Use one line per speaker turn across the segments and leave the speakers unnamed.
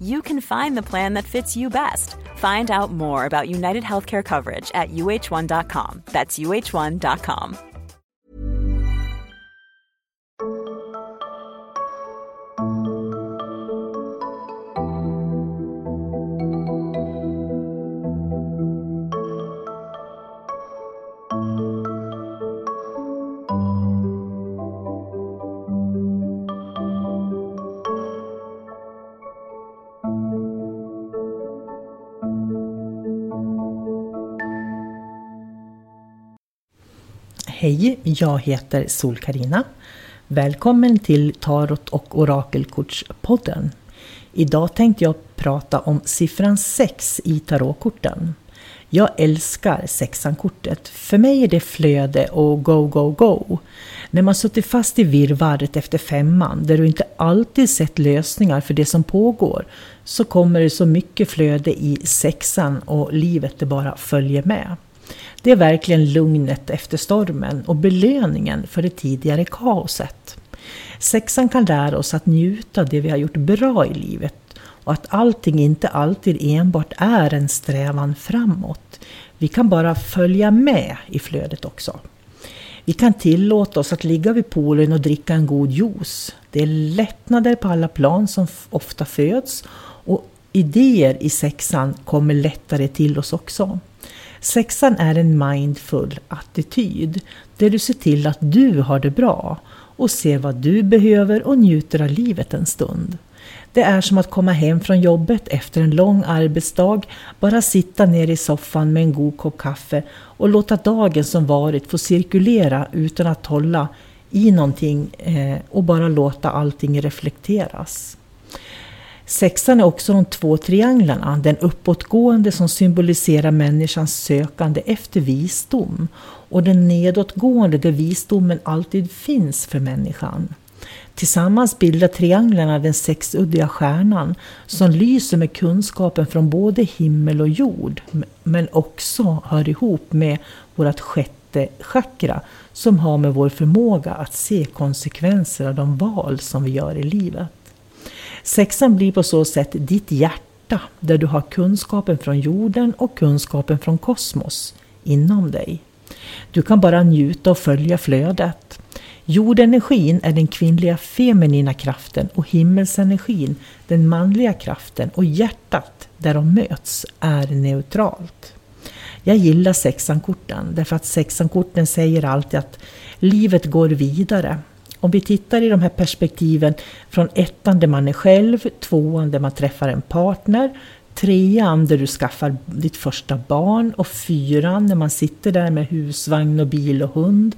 you can find the plan that fits you best. Find out more about United Healthcare coverage at uh1.com. That's uh1.com.
Hej, jag heter sol karina Välkommen till Tarot och Orakelkortspodden. Idag tänkte jag prata om siffran 6 i tarotkorten. Jag älskar sexan-kortet. För mig är det flöde och go, go, go. När man suttit fast i virrvarret efter femman, där du inte alltid sett lösningar för det som pågår, så kommer det så mycket flöde i sexan och livet det bara följer med. Det är verkligen lugnet efter stormen och belöningen för det tidigare kaoset. Sexan kan lära oss att njuta av det vi har gjort bra i livet och att allting inte alltid enbart är en strävan framåt. Vi kan bara följa med i flödet också. Vi kan tillåta oss att ligga vid poolen och dricka en god juice. Det är lättnader på alla plan som ofta föds och idéer i sexan kommer lättare till oss också. Sexan är en mindful attityd där du ser till att du har det bra och ser vad du behöver och njuter av livet en stund. Det är som att komma hem från jobbet efter en lång arbetsdag, bara sitta ner i soffan med en god kopp kaffe och låta dagen som varit få cirkulera utan att hålla i någonting eh, och bara låta allting reflekteras. Sexan är också de två trianglarna, den uppåtgående som symboliserar människans sökande efter visdom och den nedåtgående där visdomen alltid finns för människan. Tillsammans bildar trianglarna den sexuddiga stjärnan som lyser med kunskapen från både himmel och jord men också hör ihop med vårt sjätte chakra som har med vår förmåga att se konsekvenser av de val som vi gör i livet. Sexan blir på så sätt ditt hjärta där du har kunskapen från jorden och kunskapen från kosmos inom dig. Du kan bara njuta och följa flödet. Jordenergin är den kvinnliga feminina kraften och himmelsenergin den manliga kraften och hjärtat där de möts är neutralt. Jag gillar sexankorten därför att sexankorten säger alltid att livet går vidare om vi tittar i de här perspektiven från ettan där man är själv, tvåan där man träffar en partner, trean där du skaffar ditt första barn och fyran när man sitter där med husvagn och bil och hund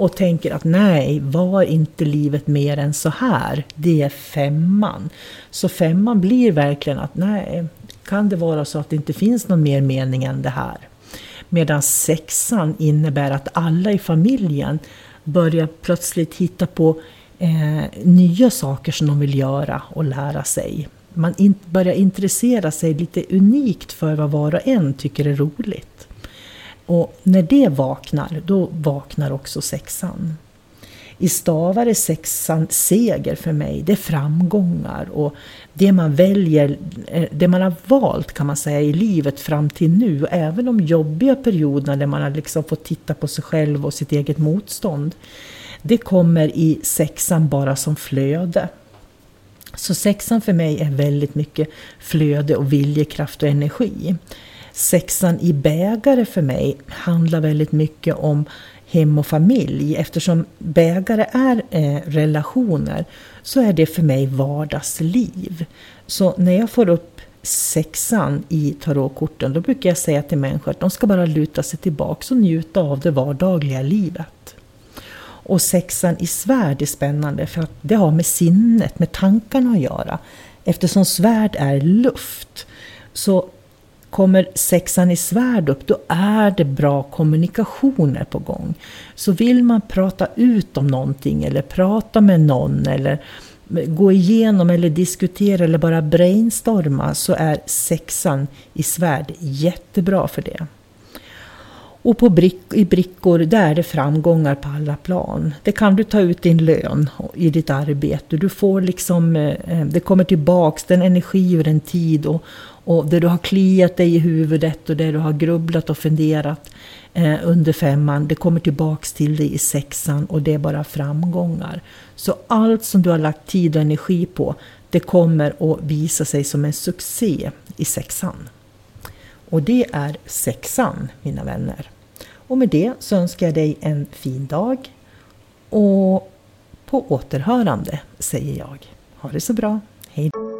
och tänker att nej, var inte livet mer än så här? Det är femman. Så femman blir verkligen att nej, kan det vara så att det inte finns någon mer mening än det här? Medan sexan innebär att alla i familjen börjar plötsligt hitta på eh, nya saker som de vill göra och lära sig. Man in, börjar intressera sig lite unikt för vad var och en tycker är roligt. Och när det vaknar, då vaknar också sexan. I stavar är sexan seger för mig. Det är framgångar och det man väljer, eh, det man har valt kan man säga i livet fram till nu. Även de jobbiga perioderna där man har liksom fått titta på sig själv och sitt eget motstånd. Det kommer i sexan bara som flöde. Så sexan för mig är väldigt mycket flöde och viljekraft och energi. Sexan i bägare för mig handlar väldigt mycket om hem och familj. Eftersom bägare är eh, relationer så är det för mig vardagsliv. Så när jag får upp sexan i tarotkorten då brukar jag säga till människor att de ska bara luta sig tillbaka och njuta av det vardagliga livet. Och sexan i svärd är spännande för att det har med sinnet, med tankarna att göra. Eftersom svärd är luft så Kommer sexan i svärd upp, då är det bra kommunikationer på gång. Så vill man prata ut om någonting eller prata med någon eller gå igenom eller diskutera eller bara brainstorma så är sexan i svärd jättebra för det. Och på brick, i brickor, där är det framgångar på alla plan. Det kan du ta ut din lön i ditt arbete. Du får liksom, eh, eh, det kommer tillbaks, den energi och den tid och, och det du har kliat dig i huvudet och det du har grubblat och funderat eh, under femman, det kommer tillbaks till dig i sexan och det är bara framgångar. Så allt som du har lagt tid och energi på, det kommer att visa sig som en succé i sexan. Och det är sexan, mina vänner. Och med det så önskar jag dig en fin dag. Och på återhörande, säger jag. Ha det så bra. Hej då.